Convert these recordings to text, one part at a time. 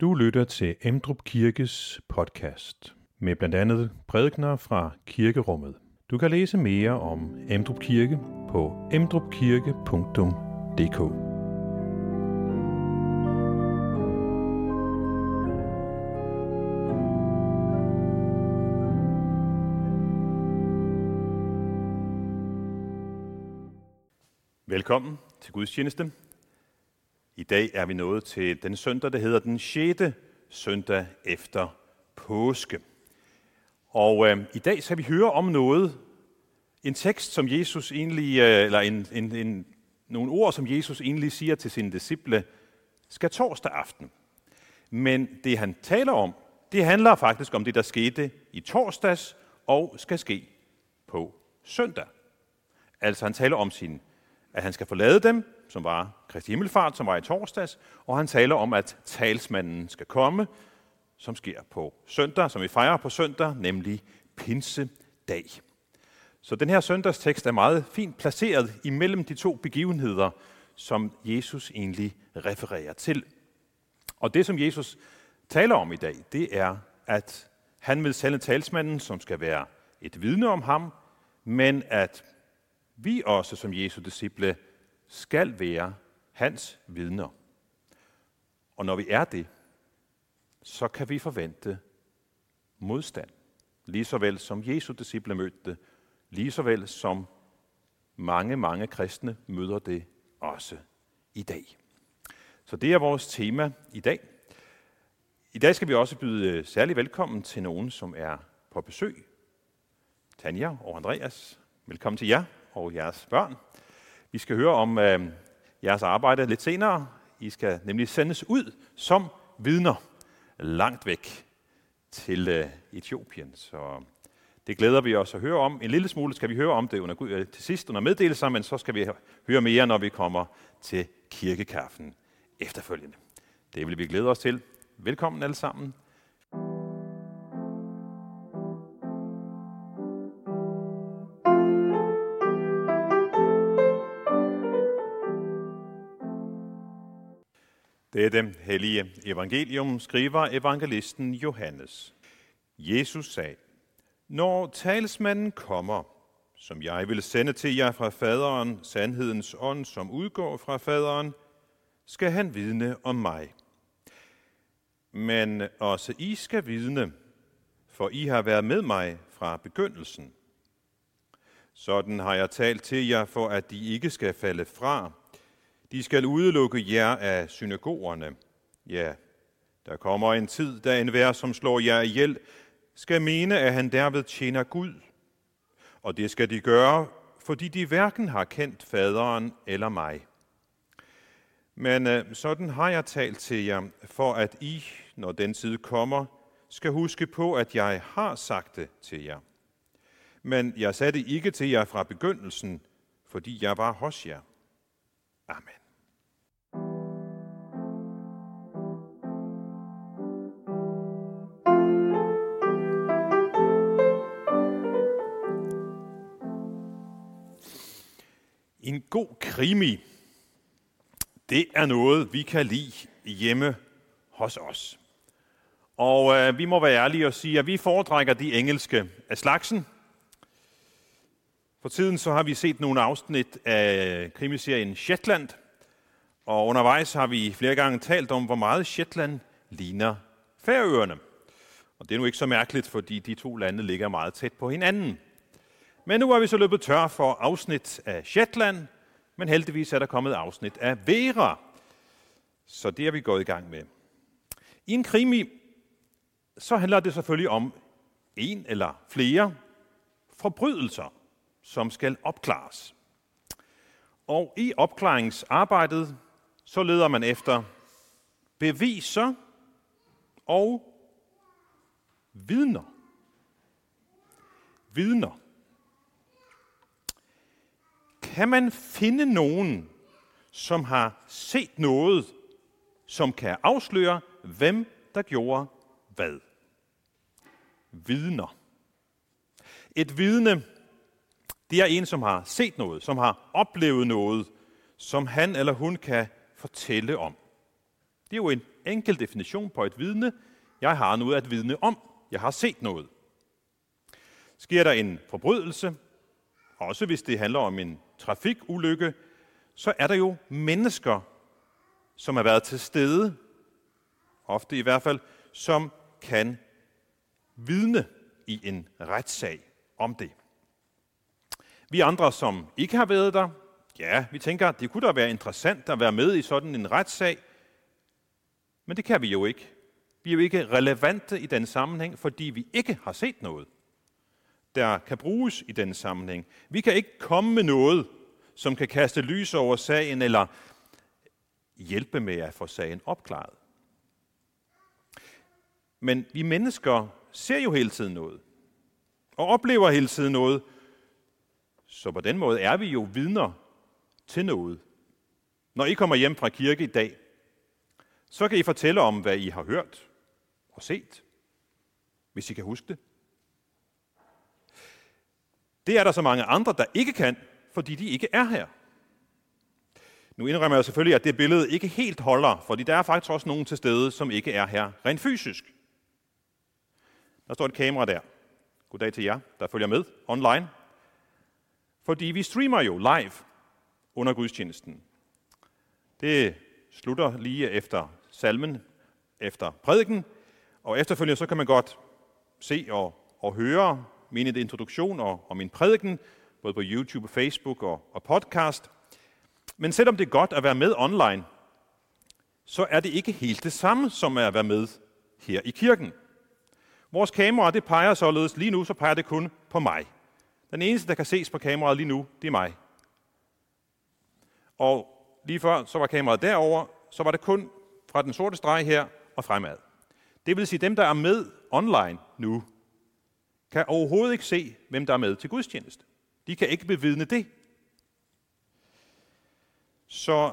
Du lytter til Emdrup Kirkes podcast med blandt andet prædikner fra kirkerummet. Du kan læse mere om Emdrup Kirke på emdrupkirke.dk. Velkommen til Guds tjeneste. I dag er vi nået til den søndag, der hedder den 6. søndag efter påske. Og øh, i dag skal vi høre om noget, en tekst, som Jesus egentlig, øh, eller en, en, en, nogle ord, som Jesus egentlig siger til sine disciple, skal torsdag aften. Men det han taler om, det handler faktisk om det, der skete i torsdags og skal ske på søndag. Altså han taler om sin, at han skal forlade dem, som var Kristi Himmelfart, som var i torsdags, og han taler om, at talsmanden skal komme, som sker på søndag, som vi fejrer på søndag, nemlig pinsedag. Så den her søndagstekst er meget fint placeret imellem de to begivenheder, som Jesus egentlig refererer til. Og det, som Jesus taler om i dag, det er, at han vil sende talsmanden, som skal være et vidne om ham, men at vi også som Jesu disciple skal være hans vidner. Og når vi er det, så kan vi forvente modstand. Lige så vel som Jesu disciple mødte det, lige så vel som mange, mange kristne møder det også i dag. Så det er vores tema i dag. I dag skal vi også byde øh, særlig velkommen til nogen, som er på besøg. Tanja og Andreas, velkommen til jer og jeres børn. Vi skal høre om øh, jeres arbejde lidt senere. I skal nemlig sendes ud som vidner langt væk til øh, Etiopien. Så det glæder vi os at høre om. En lille smule skal vi høre om det under, øh, til sidst under meddelelser, men så skal vi høre mere, når vi kommer til kirkekaffen efterfølgende. Det vil vi glæde os til. Velkommen alle sammen. Dette hellige evangelium skriver evangelisten Johannes. Jesus sagde, Når talsmanden kommer, som jeg vil sende til jer fra faderen, sandhedens ånd, som udgår fra faderen, skal han vidne om mig. Men også I skal vidne, for I har været med mig fra begyndelsen. Sådan har jeg talt til jer, for at de ikke skal falde fra, de skal udelukke jer af synagogerne. Ja, der kommer en tid, da enhver, som slår jer ihjel, skal mene, at han derved tjener Gud. Og det skal de gøre, fordi de hverken har kendt faderen eller mig. Men øh, sådan har jeg talt til jer, for at I, når den tid kommer, skal huske på, at jeg har sagt det til jer. Men jeg sagde det ikke til jer fra begyndelsen, fordi jeg var hos jer. Amen. En god krimi, det er noget, vi kan lide hjemme hos os. Og øh, vi må være ærlige og sige, at vi foretrækker de engelske af slagsen. For tiden så har vi set nogle afsnit af krimiserien Shetland, og undervejs har vi flere gange talt om, hvor meget Shetland ligner Færøerne. Og det er nu ikke så mærkeligt, fordi de to lande ligger meget tæt på hinanden. Men nu er vi så løbet tør for afsnit af Shetland, men heldigvis er der kommet afsnit af Vera. Så det er vi gået i gang med. I en krimi, så handler det selvfølgelig om en eller flere forbrydelser, som skal opklares. Og i opklaringsarbejdet, så leder man efter beviser og vidner. Vidner. Kan man finde nogen, som har set noget, som kan afsløre, hvem der gjorde hvad? Vidner. Et vidne, det er en, som har set noget, som har oplevet noget, som han eller hun kan fortælle om. Det er jo en enkel definition på et vidne. Jeg har noget at vidne om. Jeg har set noget. Sker der en forbrydelse, også hvis det handler om en trafikulykke, så er der jo mennesker, som har været til stede, ofte i hvert fald, som kan vidne i en retssag om det. Vi andre, som ikke har været der, ja, vi tænker, det kunne da være interessant at være med i sådan en retssag, men det kan vi jo ikke. Vi er jo ikke relevante i den sammenhæng, fordi vi ikke har set noget, der kan bruges i den sammenhæng. Vi kan ikke komme med noget, som kan kaste lys over sagen eller hjælpe med at få sagen opklaret. Men vi mennesker ser jo hele tiden noget, og oplever hele tiden noget, så på den måde er vi jo vidner til noget. Når I kommer hjem fra kirke i dag, så kan I fortælle om, hvad I har hørt og set, hvis I kan huske det. Det er der så mange andre, der ikke kan, fordi de ikke er her. Nu indrømmer jeg selvfølgelig, at det billede ikke helt holder, fordi der er faktisk også nogen til stede, som ikke er her rent fysisk. Der står et kamera der. Goddag til jer, der følger med online. Fordi vi streamer jo live under gudstjenesten. Det slutter lige efter salmen, efter prædiken, og efterfølgende så kan man godt se og, og høre min introduktion og, og min prædiken, både på YouTube, Facebook og, og podcast. Men selvom det er godt at være med online, så er det ikke helt det samme som at være med her i kirken. Vores kamera det peger således lige nu, så peger det kun på mig. Den eneste, der kan ses på kameraet lige nu, det er mig. Og lige før, så var kameraet derover, så var det kun fra den sorte streg her og fremad. Det vil sige, dem, der er med online nu, kan overhovedet ikke se, hvem der er med til gudstjeneste. De kan ikke bevidne det. Så,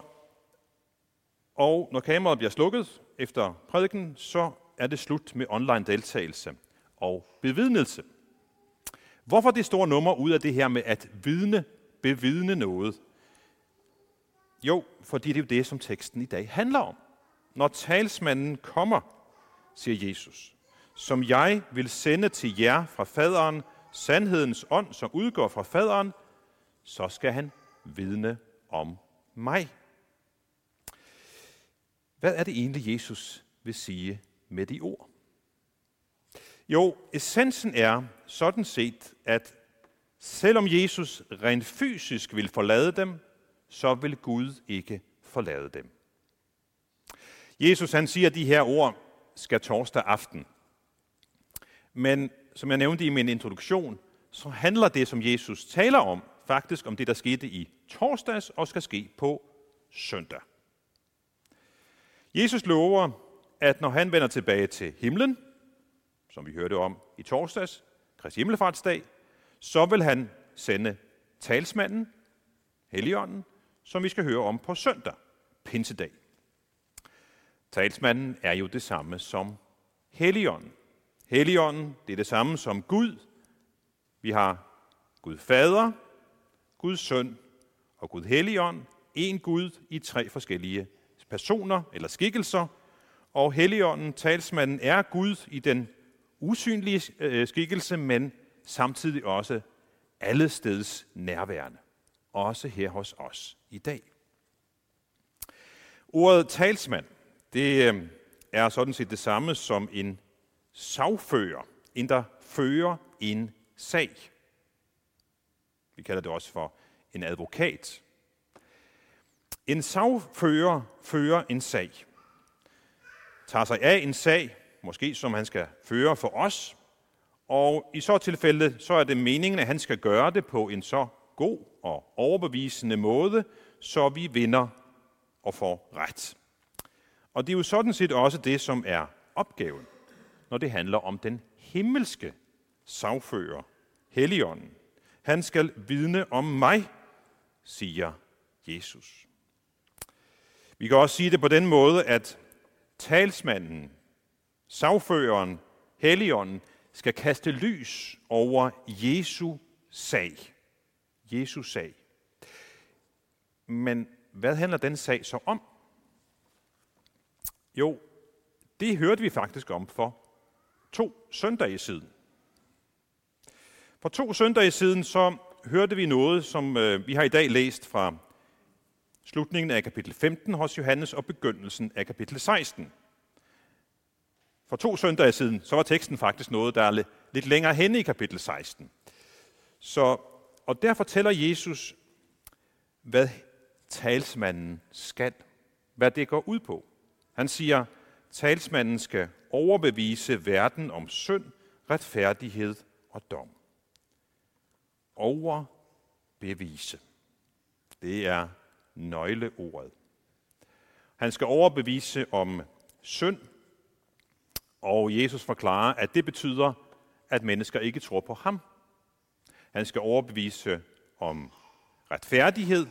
og når kameraet bliver slukket efter prædiken, så er det slut med online deltagelse og bevidnelse. Hvorfor det store nummer ud af det her med at vidne, bevidne noget? Jo, fordi det er jo det, som teksten i dag handler om. Når talsmanden kommer, siger Jesus, som jeg vil sende til jer fra faderen, sandhedens ånd, som udgår fra faderen, så skal han vidne om mig. Hvad er det egentlig, Jesus vil sige med de ord? Jo, essensen er sådan set, at selvom Jesus rent fysisk vil forlade dem, så vil Gud ikke forlade dem. Jesus han siger, at de her ord skal torsdag aften. Men som jeg nævnte i min introduktion, så handler det, som Jesus taler om, faktisk om det, der skete i torsdags og skal ske på søndag. Jesus lover, at når han vender tilbage til himlen, som vi hørte om i torsdags, Kristi Himmelfartsdag, så vil han sende talsmanden, Helligånden, som vi skal høre om på søndag, Pinsedag. Talsmanden er jo det samme som Helligånden. Helligånden, det er det samme som Gud. Vi har Gud Fader, Gud Søn og Gud Helligånd. En Gud i tre forskellige personer eller skikkelser. Og Helligånden, talsmanden, er Gud i den usynlige øh, skikkelse, men samtidig også alle steds nærværende. Også her hos os i dag. Ordet talsmand, det øh, er sådan set det samme som en sagfører, en der fører en sag. Vi kalder det også for en advokat. En sagfører fører en sag. Tager sig af en sag, måske som han skal føre for os, og i så tilfælde, så er det meningen, at han skal gøre det på en så god og overbevisende måde, så vi vinder og får ret. Og det er jo sådan set også det, som er opgaven, når det handler om den himmelske sagfører, Helligånden. Han skal vidne om mig, siger Jesus. Vi kan også sige det på den måde, at talsmanden, sagføreren, Helligånden, skal kaste lys over Jesu sag. Jesu sag. Men hvad handler den sag så om? Jo, det hørte vi faktisk om for to søndage siden. For to søndage siden så hørte vi noget, som øh, vi har i dag læst fra slutningen af kapitel 15 hos Johannes og begyndelsen af kapitel 16. For to søndage siden, så var teksten faktisk noget, der er lidt længere henne i kapitel 16. Så, og der fortæller Jesus, hvad talsmanden skal, hvad det går ud på. Han siger, talsmanden skal overbevise verden om synd, retfærdighed og dom. Overbevise. Det er nøgleordet. Han skal overbevise om synd, og Jesus forklarer, at det betyder, at mennesker ikke tror på ham. Han skal overbevise om retfærdighed,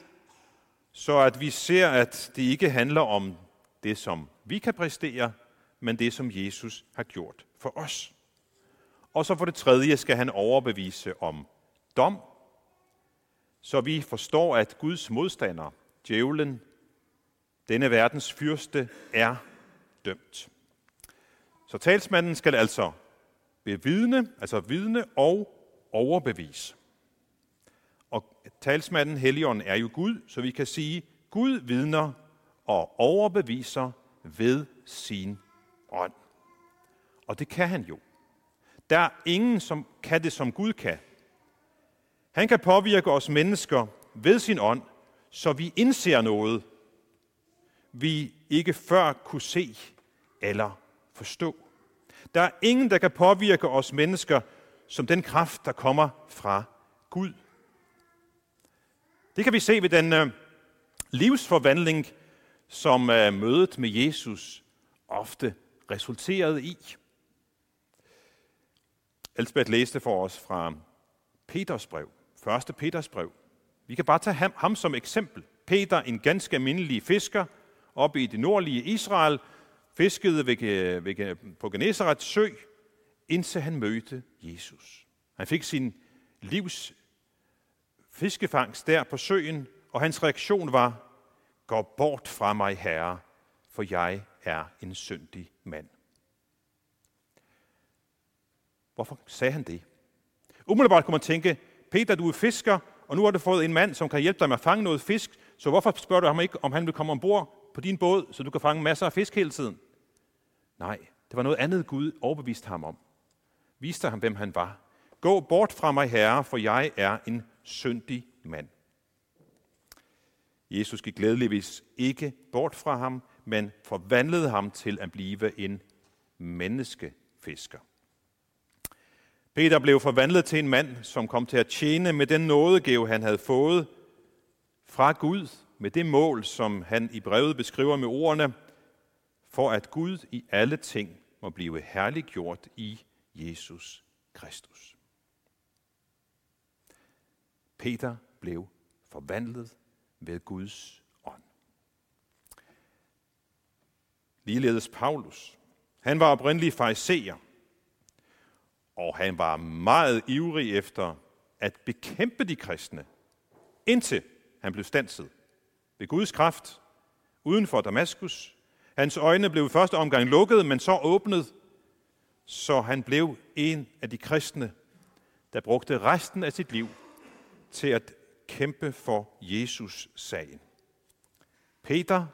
så at vi ser, at det ikke handler om det, som vi kan præstere, men det, som Jesus har gjort for os. Og så for det tredje skal han overbevise om dom, så vi forstår, at Guds modstander, djævlen, denne verdens fyrste, er dømt. Så talsmanden skal altså bevidne, altså vidne og overbevise. Og talsmanden Helligånden er jo Gud, så vi kan sige, Gud vidner og overbeviser ved sin ånd. Og det kan han jo. Der er ingen, som kan det, som Gud kan. Han kan påvirke os mennesker ved sin ånd, så vi indser noget, vi ikke før kunne se eller forstå. Der er ingen, der kan påvirke os mennesker som den kraft, der kommer fra Gud. Det kan vi se ved den øh, livsforvandling, som øh, mødet med Jesus ofte resulterede i. Elsbeth læste for os fra Peters brev, første Peters brev. Vi kan bare tage ham, ham som eksempel. Peter, en ganske almindelig fisker, oppe i det nordlige Israel, fiskede ved, øh, ved, øh, på Genesarets sø, indtil han mødte Jesus. Han fik sin livs fiskefangst der på søen, og hans reaktion var, Gå bort fra mig, Herre, for jeg er en syndig mand. Hvorfor sagde han det? Umiddelbart kunne man tænke, Peter, du er fisker, og nu har du fået en mand, som kan hjælpe dig med at fange noget fisk, så hvorfor spørger du ham ikke, om han vil komme ombord på din båd, så du kan fange masser af fisk hele tiden? Nej, det var noget andet Gud overbeviste ham om. Viste ham, hvem han var. Gå bort fra mig, Herre, for jeg er en syndig mand. Jesus gik glædeligvis ikke bort fra ham, men forvandlede ham til at blive en menneskefisker. Peter blev forvandlet til en mand, som kom til at tjene med den nådegave, han havde fået fra Gud, med det mål, som han i brevet beskriver med ordene, for at Gud i alle ting må blive herliggjort i Jesus Kristus. Peter blev forvandlet ved Guds ånd. Ligeledes Paulus. Han var oprindelig fariseer, og han var meget ivrig efter at bekæmpe de kristne, indtil han blev stanset ved Guds kraft uden for Damaskus. Hans øjne blev i første omgang lukket, men så åbnet, så han blev en af de kristne, der brugte resten af sit liv til at kæmpe for Jesus-sagen. Peter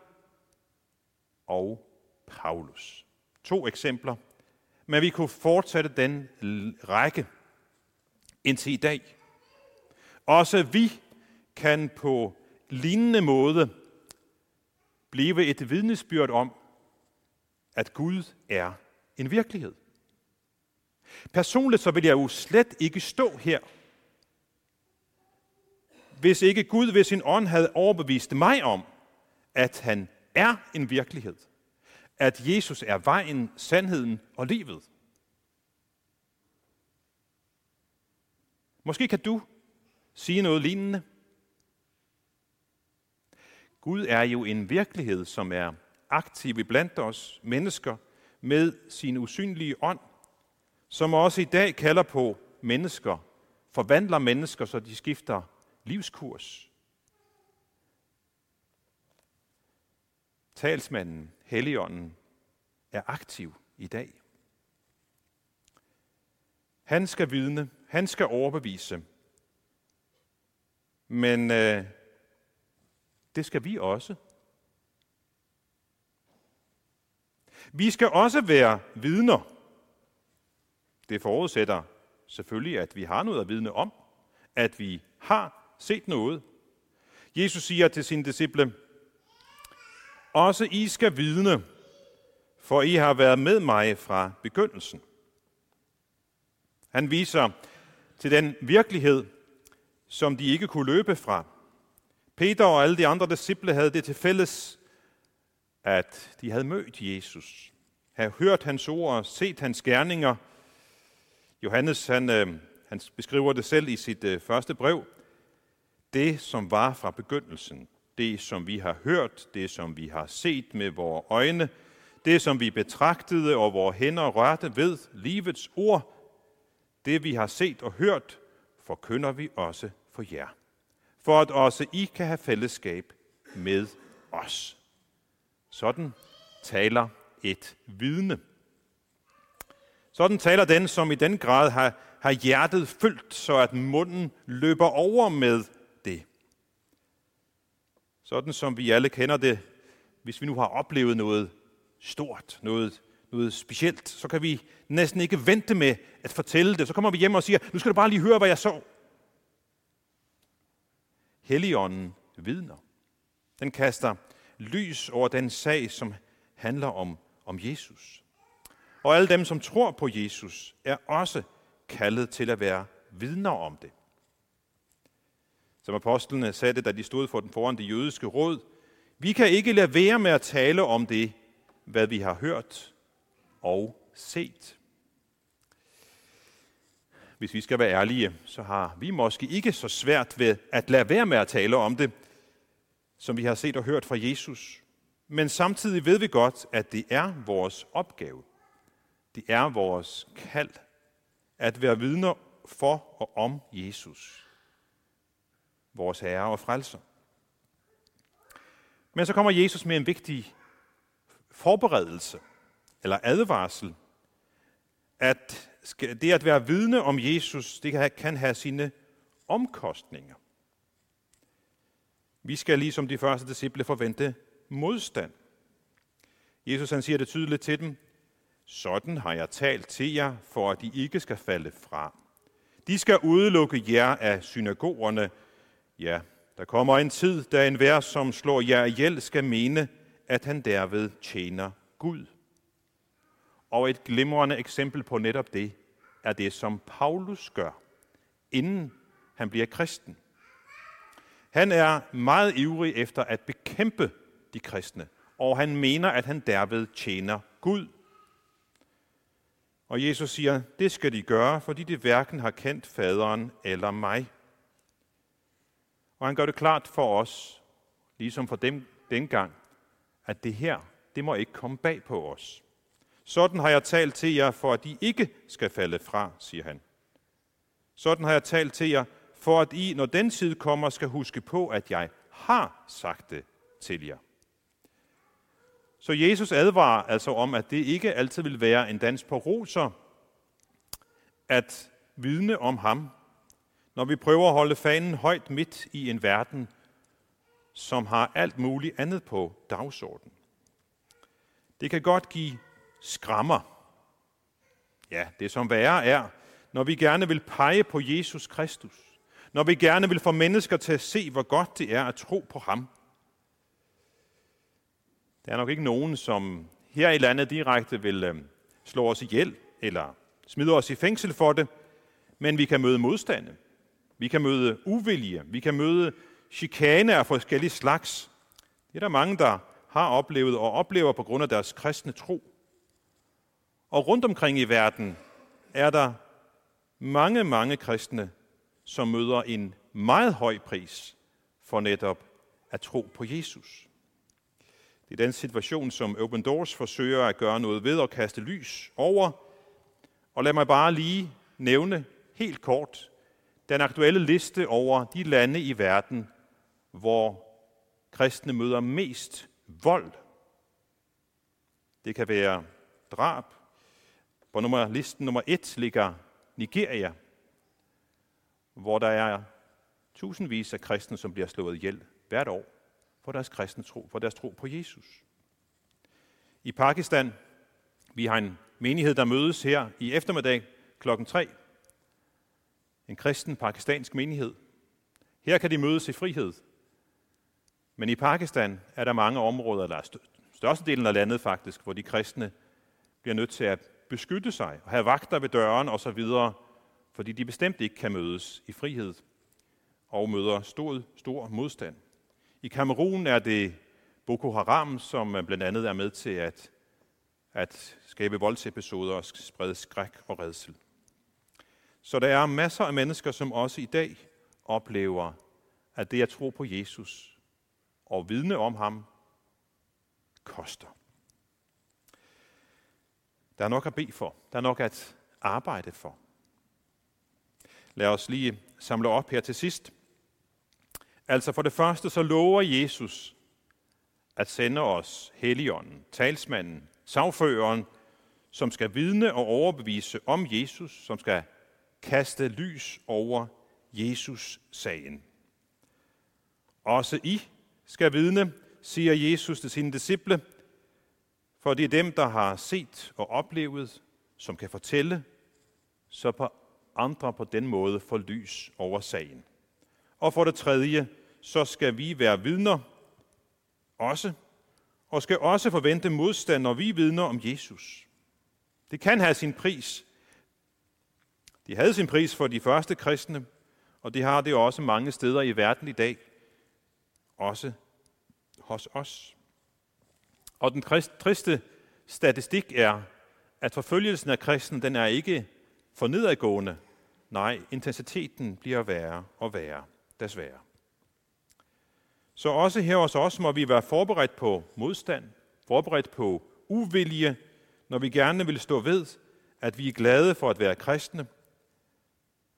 og Paulus. To eksempler, men vi kunne fortsætte den række indtil i dag. Også vi kan på lignende måde blive et vidnesbyrd om, at Gud er en virkelighed. Personligt så vil jeg jo slet ikke stå her hvis ikke Gud ved sin ånd havde overbevist mig om, at han er en virkelighed. At Jesus er vejen, sandheden og livet. Måske kan du sige noget lignende. Gud er jo en virkelighed, som er aktiv blandt os mennesker med sin usynlige ånd, som også i dag kalder på mennesker, forvandler mennesker, så de skifter livskurs. Talsmanden, Helligånden, er aktiv i dag. Han skal vidne, han skal overbevise. Men øh, det skal vi også. Vi skal også være vidner. Det forudsætter selvfølgelig, at vi har noget at vidne om, at vi har set noget. Jesus siger til sine disciple, også I skal vidne, for I har været med mig fra begyndelsen. Han viser til den virkelighed, som de ikke kunne løbe fra. Peter og alle de andre disciple havde det til fælles, at de havde mødt Jesus, havde hørt hans ord, set hans gerninger. Johannes han, øh, han beskriver det selv i sit øh, første brev. Det, som var fra begyndelsen, det, som vi har hørt, det, som vi har set med vores øjne, det, som vi betragtede og vores hænder rørte ved, livets ord, det, vi har set og hørt, forkynder vi også for jer, for at også I kan have fællesskab med os. Sådan taler et vidne. Sådan taler den, som i den grad har, har hjertet fyldt, så at munden løber over med det. Sådan som vi alle kender det, hvis vi nu har oplevet noget stort, noget, noget specielt, så kan vi næsten ikke vente med at fortælle det. Så kommer vi hjem og siger, nu skal du bare lige høre, hvad jeg så. Helligånden vidner. Den kaster lys over den sag, som handler om, om Jesus. Og alle dem, som tror på Jesus, er også kaldet til at være vidner om det. Som apostlene sagde det, da de stod for den foran det jødiske råd, vi kan ikke lade være med at tale om det, hvad vi har hørt og set. Hvis vi skal være ærlige, så har vi måske ikke så svært ved at lade være med at tale om det, som vi har set og hørt fra Jesus. Men samtidig ved vi godt, at det er vores opgave. Det er vores kald at være vidner for og om Jesus, vores Herre og Frelser. Men så kommer Jesus med en vigtig forberedelse eller advarsel, at det at være vidne om Jesus, det kan have sine omkostninger. Vi skal ligesom de første disciple forvente modstand. Jesus han siger det tydeligt til dem. Sådan har jeg talt til jer, for at I ikke skal falde fra. De skal udelukke jer af synagogerne. Ja, der kommer en tid, da en vær, som slår jer ihjel, skal mene, at han derved tjener Gud. Og et glimrende eksempel på netop det er det, som Paulus gør, inden han bliver kristen. Han er meget ivrig efter at bekæmpe de kristne, og han mener, at han derved tjener Gud. Og Jesus siger, det skal de gøre, fordi de hverken har kendt faderen eller mig. Og han gør det klart for os, ligesom for dem dengang, at det her, det må ikke komme bag på os. Sådan har jeg talt til jer, for at I ikke skal falde fra, siger han. Sådan har jeg talt til jer, for at I, når den tid kommer, skal huske på, at jeg har sagt det til jer. Så Jesus advarer altså om, at det ikke altid vil være en dans på roser at vidne om ham, når vi prøver at holde fanen højt midt i en verden, som har alt muligt andet på dagsordenen. Det kan godt give skrammer. Ja, det som værre er, når vi gerne vil pege på Jesus Kristus, når vi gerne vil få mennesker til at se, hvor godt det er at tro på ham. Der er nok ikke nogen, som her i landet direkte vil øhm, slå os ihjel eller smide os i fængsel for det, men vi kan møde modstande. Vi kan møde uvilje. Vi kan møde chikane af forskellige slags. Det er der mange, der har oplevet og oplever på grund af deres kristne tro. Og rundt omkring i verden er der mange, mange kristne, som møder en meget høj pris for netop at tro på Jesus. Det er den situation, som Open Doors forsøger at gøre noget ved og kaste lys over. Og lad mig bare lige nævne helt kort den aktuelle liste over de lande i verden, hvor kristne møder mest vold. Det kan være drab. På nummer, listen nummer et ligger Nigeria, hvor der er tusindvis af kristne, som bliver slået ihjel hvert år for deres kristne tro, for deres tro på Jesus. I Pakistan, vi har en menighed, der mødes her i eftermiddag klokken 3. En kristen pakistansk menighed. Her kan de mødes i frihed. Men i Pakistan er der mange områder, eller størstedelen af landet faktisk, hvor de kristne bliver nødt til at beskytte sig og have vagter ved døren osv., fordi de bestemt ikke kan mødes i frihed og møder stor, stor modstand. I Kamerun er det Boko Haram, som blandt andet er med til at, at skabe voldsepisoder og sprede skræk og redsel. Så der er masser af mennesker, som også i dag oplever, at det at tro på Jesus og vidne om ham koster. Der er nok at bede for. Der er nok at arbejde for. Lad os lige samle op her til sidst. Altså for det første så lover Jesus at sende os Helligånden, talsmanden, sagføreren, som skal vidne og overbevise om Jesus, som skal kaste lys over Jesus-sagen. Også I skal vidne, siger Jesus til sine disciple, for det er dem, der har set og oplevet, som kan fortælle, så på andre på den måde får lys over sagen. Og for det tredje, så skal vi være vidner også, og skal også forvente modstand, når vi vidner om Jesus. Det kan have sin pris. De havde sin pris for de første kristne, og det har det også mange steder i verden i dag. Også hos os. Og den triste statistik er, at forfølgelsen af kristen, den er ikke for nedadgående. Nej, intensiteten bliver værre og værre, desværre. Så også her hos os må vi være forberedt på modstand, forberedt på uvilje, når vi gerne vil stå ved, at vi er glade for at være kristne,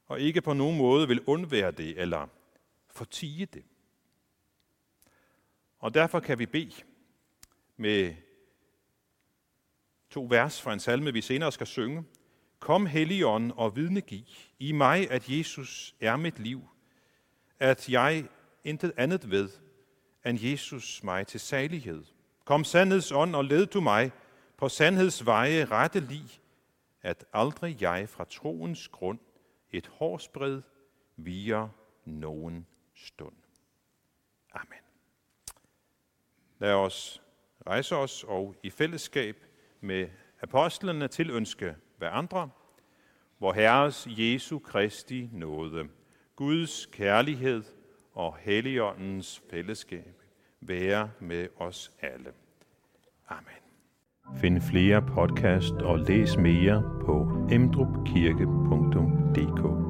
og ikke på nogen måde vil undvære det eller fortige det. Og derfor kan vi bede med to vers fra en salme, vi senere skal synge. Kom, Helligånd, og vidnegiv i mig, at Jesus er mit liv, at jeg intet andet ved, end Jesus mig til salighed. Kom sandhedsånd og led du mig på sandhedsveje rette lig, at aldrig jeg fra troens grund et hårspred viger nogen stund. Amen. Lad os rejse os og i fællesskab med apostlene tilønske andre, hvor Herres Jesu Kristi nåde, Guds kærlighed og Helligåndens fællesskab være med os alle. Amen. Find flere podcast og læs mere på emdrupkirke.dk